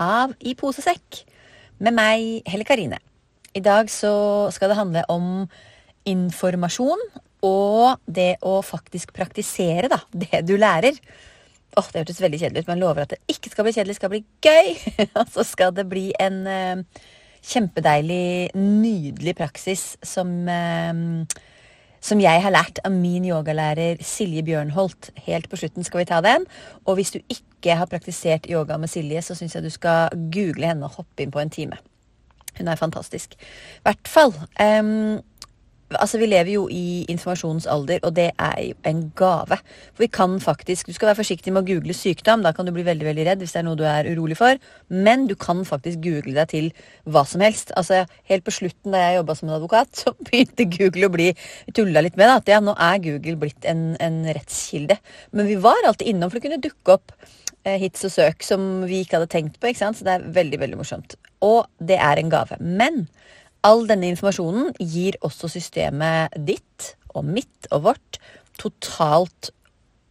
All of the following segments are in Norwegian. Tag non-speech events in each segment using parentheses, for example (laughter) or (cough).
av I posesekk med meg, Helle Karine. I dag så skal det handle om informasjon og det å faktisk praktisere da, det du lærer. Åh, oh, Det hørtes veldig kjedelig ut, men lover at det ikke skal bli kjedelig, skal bli gøy! (laughs) Så skal det bli en uh, kjempedeilig, nydelig praksis som uh, som jeg har lært av min yogalærer Silje Bjørnholt. Helt på slutten skal vi ta den. Og hvis du ikke har praktisert yoga med Silje, så syns jeg du skal google henne og hoppe inn på en time. Hun er fantastisk. I hvert fall. Um, Altså, Vi lever jo i informasjonens alder, og det er jo en gave. For vi kan faktisk Du skal være forsiktig med å google sykdom. Da kan du bli veldig veldig redd hvis det er noe du er urolig for. Men du kan faktisk google deg til hva som helst. Altså, Helt på slutten da jeg jobba som en advokat, (laughs) så begynte Google å bli tulla litt med det. At ja, nå er Google blitt en, en rettskilde. Men vi var alltid innom, for det kunne dukke opp eh, hits og søk som vi ikke hadde tenkt på. ikke sant? Så det er veldig, veldig morsomt. Og det er en gave. Men All denne informasjonen gir også systemet ditt og mitt og vårt totalt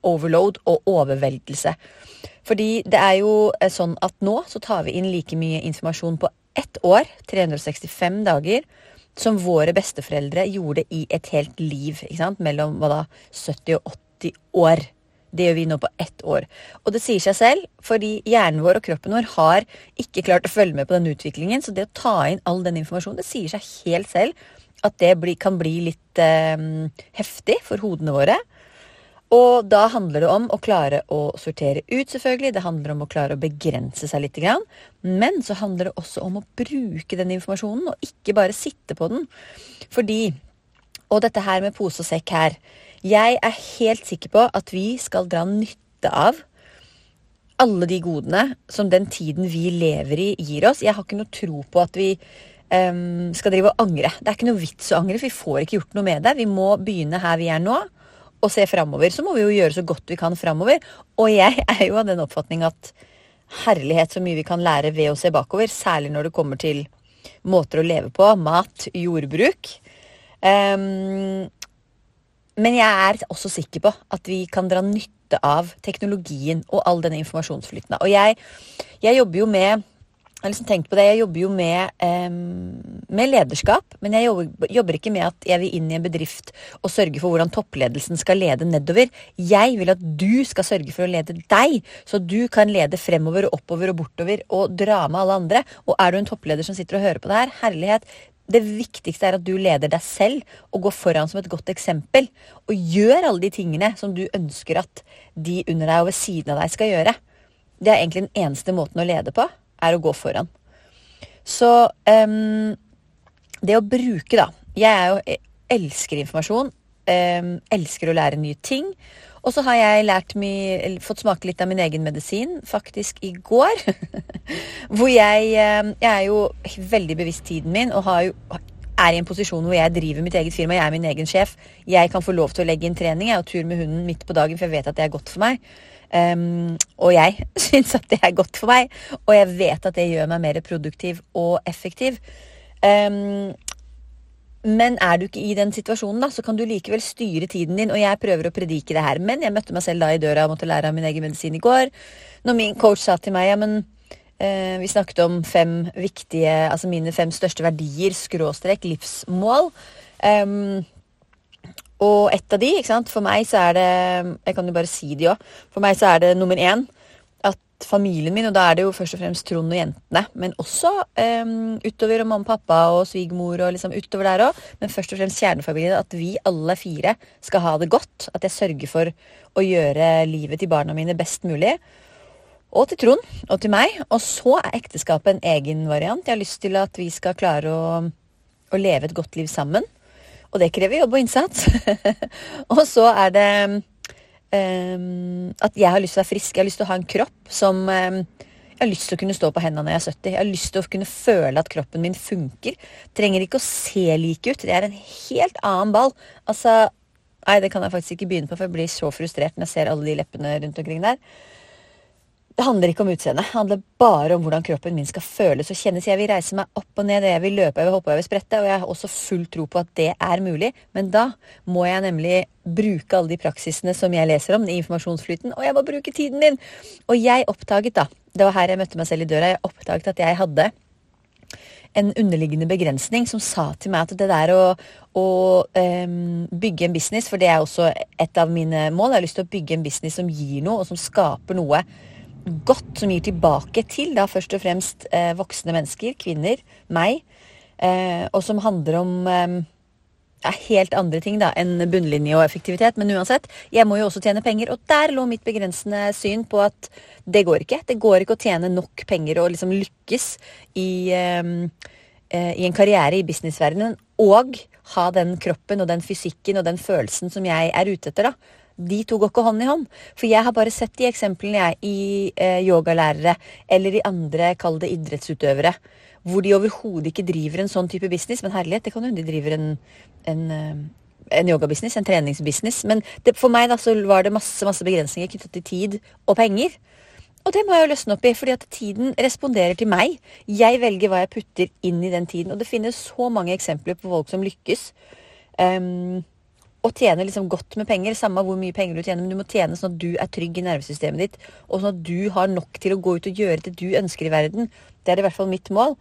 overload og overveldelse. Fordi det er jo eh, sånn at nå så tar vi inn like mye informasjon på ett år, 365 dager, som våre besteforeldre gjorde i et helt liv. Mellom hva da, 70 og 80 år. Det gjør vi nå på ett år. Og det sier seg selv, fordi hjernen vår og kroppen vår har ikke klart å følge med på den utviklingen. Så det å ta inn all den informasjonen, det sier seg helt selv at det bli, kan bli litt eh, heftig for hodene våre. Og da handler det om å klare å sortere ut, selvfølgelig. Det handler om å klare å begrense seg litt. Men så handler det også om å bruke den informasjonen, og ikke bare sitte på den. Fordi Og dette her med pose og sekk her. Jeg er helt sikker på at vi skal dra nytte av alle de godene som den tiden vi lever i, gir oss. Jeg har ikke noe tro på at vi um, skal drive og angre. Det er ikke noe vits å angre, for vi får ikke gjort noe med det. Vi må begynne her vi er nå, og se framover. Så må vi jo gjøre så godt vi kan framover. Og jeg er jo av den oppfatning at herlighet så mye vi kan lære ved å se bakover, særlig når det kommer til måter å leve på, mat, jordbruk. Um, men jeg er også sikker på at vi kan dra nytte av teknologien og all denne informasjonsflyten. Og jeg, jeg jobber jo med jeg har liksom tenkt på det, jeg jobber jo med, um, med lederskap, men jeg jobber, jobber, ikke med at jeg vil inn i en bedrift og sørge for hvordan toppledelsen skal lede nedover. Jeg vil at du skal sørge for å lede deg, så du kan lede fremover oppover og bortover og dra med alle andre. Og er du en toppleder som sitter og hører på det her, herlighet, det viktigste er at du leder deg selv og går foran som et godt eksempel. Og gjør alle de tingene som du ønsker at de under deg og ved siden av deg skal gjøre. Det er egentlig den eneste måten å lede på, er å gå foran. Så um, det å bruke, da Jeg jo, jeg elsker informasjon. Um, elsker å lære nye ting. Og så har jeg lært meg, fått smake litt av min egen medisin, faktisk i går. (laughs) hvor jeg, eh, jeg er jo veldig bevisst tiden min og jo, er i en posisjon hvor jeg driver mitt eget firma. Jeg er min egen sjef. Jeg kan få lov til å legge inn trening jeg, og tur med hunden midt på dagen, for jeg vet at det er godt for meg. Um, og jeg (laughs) syns at det er godt for meg, og jeg vet at det gjør meg mer produktiv og effektiv. Um, men er du ikke i den situasjonen, da, så kan du likevel styre tiden din. Og jeg prøver å predike det her, men jeg møtte meg selv da i døra og måtte lære av min egen medisin i går. Når min coach sa til meg ja, men eh, Vi snakket om fem viktige, altså mine fem største verdier, skråstrek, livsmål. Um, og ett av de, ikke sant, for meg så er det Jeg kan jo bare si de òg. For meg så er det nummer én familien min, og da er det jo først og fremst Trond og jentene, men også um, utover og mamma og pappa og svigermor og liksom utover der òg, men først og fremst kjernefamilien, at vi alle fire skal ha det godt. At jeg sørger for å gjøre livet til barna mine best mulig. Og til Trond og til meg. Og så er ekteskapet en egen variant. Jeg har lyst til at vi skal klare å, å leve et godt liv sammen. Og det krever jobb og innsats. (laughs) og så er det at jeg har lyst til å være frisk. Jeg har lyst til å ha en kropp som Jeg Jeg har lyst til å kunne stå på hendene når jeg er 70. Jeg har lyst til å kunne føle at kroppen min funker. Trenger ikke å se like ut. Det er en helt annen ball. Altså, Nei, det kan jeg faktisk ikke begynne på, for jeg blir så frustrert når jeg ser alle de leppene rundt omkring der. Det handler ikke om utseendet. Det handler bare om hvordan kroppen min skal føles og kjennes. Jeg vil reise meg opp og ned, jeg vil løpe, jeg vil hoppe, jeg vil sprette. Og jeg har også full tro på at det er mulig. Men da må jeg nemlig bruke alle de praksisene som jeg leser om, i informasjonsflyten, og jeg må bruke tiden min. Og jeg oppdaget, da, det var her jeg møtte meg selv i døra, jeg oppdaget at jeg hadde en underliggende begrensning som sa til meg at det der å, å um, bygge en business, for det er også et av mine mål, jeg har lyst til å bygge en business som gir noe, og som skaper noe godt, som gir tilbake til da først og fremst eh, voksne mennesker, kvinner, meg, eh, og som handler om eh, helt andre ting da, enn bunnlinje og effektivitet. Men uansett, jeg må jo også tjene penger. Og der lå mitt begrensende syn på at det går ikke. Det går ikke å tjene nok penger og liksom lykkes i, um, uh, i en karriere i businessverdenen og ha den kroppen og den fysikken og den følelsen som jeg er ute etter. da. De to går ikke hånd i hånd. For jeg har bare sett de eksemplene jeg i eh, yogalærere eller i andre, kall det idrettsutøvere, hvor de overhodet ikke driver en sånn type business. Men herlighet, det kan hende de driver en, en, eh, en yogabusiness, en treningsbusiness. Men det, for meg da, så var det masse, masse begrensninger knyttet til tid og penger. Og det må jeg jo løsne opp i, fordi at tiden responderer til meg. Jeg velger hva jeg putter inn i den tiden. Og det finnes så mange eksempler på folk som lykkes. Um, og tjene liksom godt med penger, samme hvor mye penger du tjener, men du må tjene sånn at du er trygg i nervesystemet ditt, og sånn at du har nok til å gå ut og gjøre det du ønsker i verden. Det er i hvert fall mitt mål.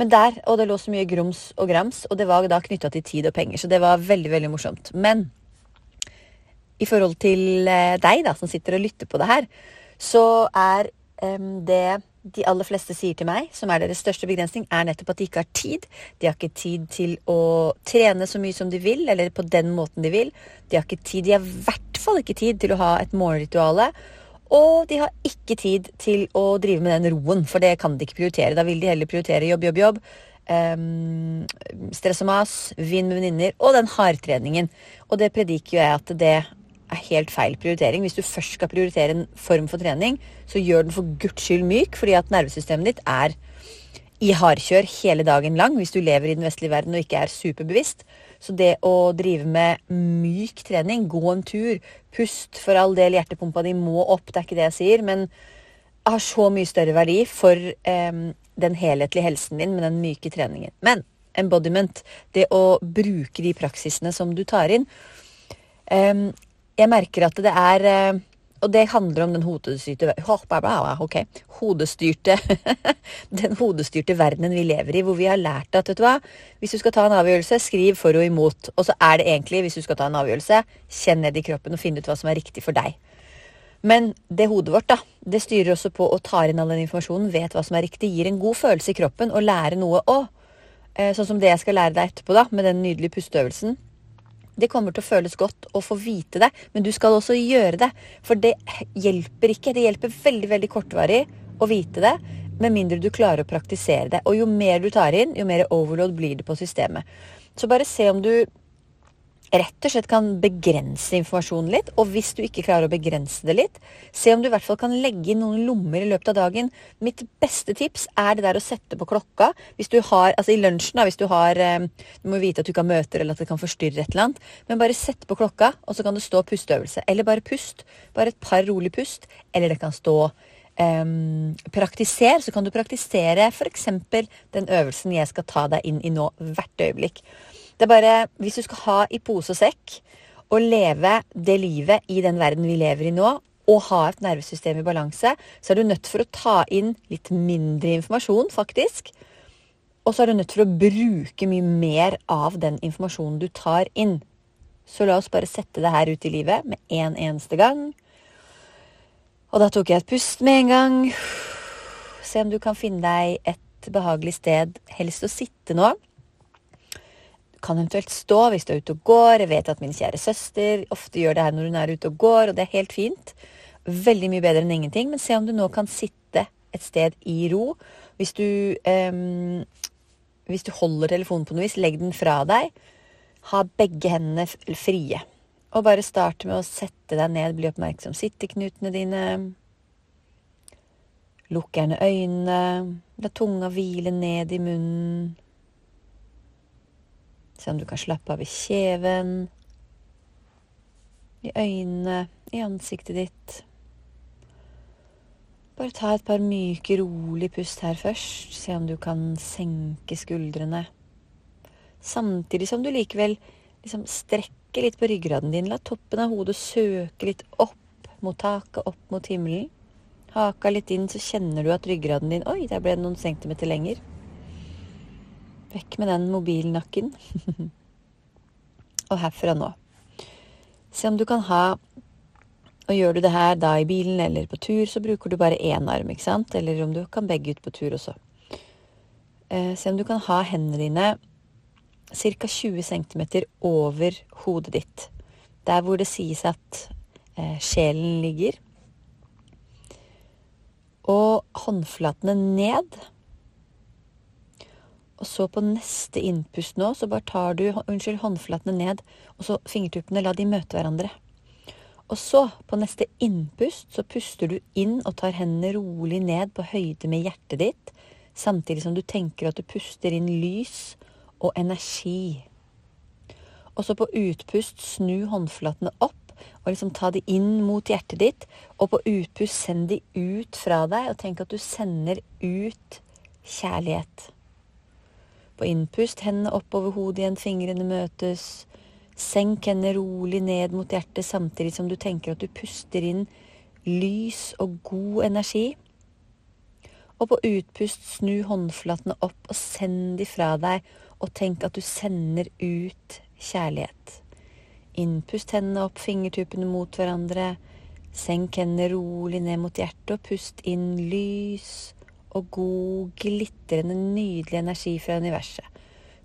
Men der, og det lå så mye grums og grams, og det var da knytta til tid og penger. Så det var veldig, veldig morsomt. Men i forhold til eh, deg, da, som sitter og lytter på det her, så er um, det de aller fleste sier til meg, som er deres største begrensning, er nettopp at de ikke har tid. De har ikke tid til å trene så mye som de vil, eller på den måten de vil. De har ikke tid, de har i hvert fall ikke tid til å ha et morgenrituale. Og de har ikke tid til å drive med den roen, for det kan de ikke prioritere. Da vil de heller prioritere jobb, jobb, jobb. Um, stress og mas, vin med venninner og den hardtreningen. Og det prediker jo jeg at det er helt feil prioritering. Hvis du først skal prioritere en form for trening, så gjør den for guds skyld myk, fordi at nervesystemet ditt er i hardkjør hele dagen lang hvis du lever i den vestlige verden og ikke er superbevisst. Så det å drive med myk trening, gå en tur, pust For all del, hjertepumpa di må opp, det er ikke det jeg sier, men har så mye større verdi for eh, den helhetlige helsen din med den myke treningen. Men embodiment, det å bruke de praksisene som du tar inn um, jeg merker at det er eh, og det handler om den hodestyrte okay. hodestyrte, (laughs) den hodestyrte verdenen vi lever i, hvor vi har lært at vet du hva, hvis du skal ta en avgjørelse, skriv for og imot. Og så er det egentlig, hvis du skal ta en avgjørelse, kjenn ned i kroppen og finn ut hva som er riktig for deg. Men det hodet vårt da, det styrer også på å ta inn all den informasjonen, vet hva som er riktig, gir en god følelse i kroppen og lære noe. Å, eh, sånn som det jeg skal lære deg etterpå, da, med den nydelige pusteøvelsen det kommer til å føles godt å få vite det, men du skal også gjøre det. For det hjelper ikke. Det hjelper veldig, veldig kortvarig å vite det, med mindre du klarer å praktisere det. Og jo mer du tar inn, jo mer overload blir det på systemet. Så bare se om du rett og slett kan begrense informasjonen litt. Og hvis du ikke klarer å begrense det litt, se om du i hvert fall kan legge inn noen lommer i løpet av dagen. Mitt beste tips er det der å sette på klokka. Hvis du har, altså i lunsjen, da, hvis du har eh, Du må vite at du ikke har møter eller at det kan forstyrre et eller annet. Men bare sett på klokka, og så kan det stå pusteøvelse. Eller bare pust. Bare et par rolig pust. Eller det kan stå um, praktiser. Så kan du praktisere f.eks. den øvelsen jeg skal ta deg inn i nå, hvert øyeblikk. Det er bare Hvis du skal ha i pose og sekk og leve det livet i den verden vi lever i nå, og ha et nervesystem i balanse, så er du nødt for å ta inn litt mindre informasjon, faktisk. Og så er du nødt for å bruke mye mer av den informasjonen du tar inn. Så la oss bare sette det her ut i livet med en eneste gang. Og da tok jeg et pust med en gang. Se om du kan finne deg et behagelig sted, helst å sitte nå kan eventuelt stå hvis du er ute og går. Jeg vet at min kjære søster ofte gjør det her når hun er ute og går, og det er helt fint. Veldig mye bedre enn ingenting. Men se om du nå kan sitte et sted i ro. Hvis du, um, hvis du holder telefonen på noe vis, legg den fra deg. Ha begge hendene frie. Og bare starte med å sette deg ned, bli oppmerksom. Sitteknutene dine. Lukk gjerne øynene, la tunga hvile ned i munnen. Se om du kan slappe av i kjeven, i øynene, i ansiktet ditt. Bare ta et par myke, rolig pust her først. Se om du kan senke skuldrene. Samtidig som du likevel liksom strekker litt på ryggraden din. La toppen av hodet søke litt opp mot taket, opp mot himmelen. Haka litt inn, så kjenner du at ryggraden din Oi, der ble det noen centimeter lenger. Vekk med den mobilnakken. og herfra nå. Se om du kan ha Og gjør du det her da i bilen eller på tur, så bruker du bare én arm, ikke sant? Eller om du kan begge ut på tur også. Eh, se om du kan ha hendene dine ca. 20 cm over hodet ditt. Der hvor det sies at eh, sjelen ligger. Og håndflatene ned. Og så på neste innpust nå, så bare tar du unnskyld, håndflatene ned, og så fingertuppene, la de møte hverandre. Og så, på neste innpust, så puster du inn og tar hendene rolig ned på høyde med hjertet ditt, samtidig som du tenker at du puster inn lys og energi. Og så på utpust snu håndflatene opp og liksom ta de inn mot hjertet ditt. Og på utpust send de ut fra deg, og tenk at du sender ut kjærlighet. På innpust hendene opp over hodet igjen, fingrene møtes. Senk hendene rolig ned mot hjertet samtidig som du tenker at du puster inn lys og god energi. Og på utpust snu håndflatene opp og send de fra deg, og tenk at du sender ut kjærlighet. Innpust hendene opp, fingertuppene mot hverandre. Senk hendene rolig ned mot hjertet, og pust inn lys og god, glitrende, nydelig energi fra universet.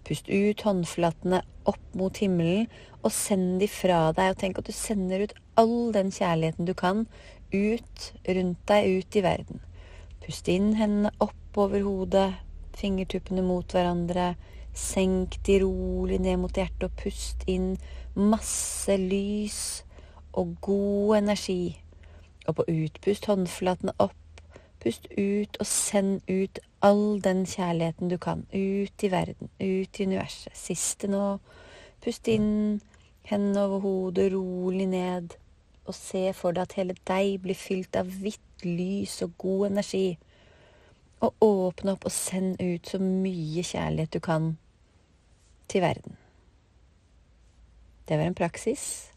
Pust ut håndflatene opp mot himmelen, og send de fra deg, og tenk at du sender ut all den kjærligheten du kan, ut rundt deg, ut i verden. Pust inn hendene opp over hodet, fingertuppene mot hverandre. Senk de rolig ned mot hjertet, og pust inn masse lys og god energi. Og på utpust håndflatene opp. Pust ut og send ut all den kjærligheten du kan. Ut i verden, ut i universet. Siste nå. Pust inn, hendene over hodet, rolig ned. Og se for deg at hele deg blir fylt av hvitt lys og god energi. Og åpne opp og send ut så mye kjærlighet du kan til verden. Det var en praksis.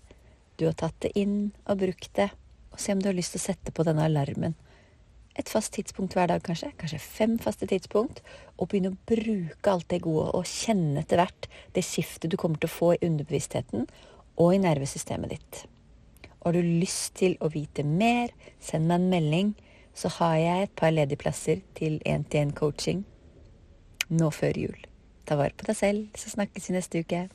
Du har tatt det inn og brukt det, og se om du har lyst til å sette på denne alarmen. Et fast tidspunkt hver dag, kanskje. Kanskje fem faste tidspunkt. Og begynne å bruke alt det gode, og kjenne etter hvert det skiftet du kommer til å få i underbevisstheten og i nervesystemet ditt. Og har du lyst til å vite mer, send meg en melding, så har jeg et par ledige plasser til én-til-én-coaching nå før jul. Ta vare på deg selv, så snakkes vi neste uke.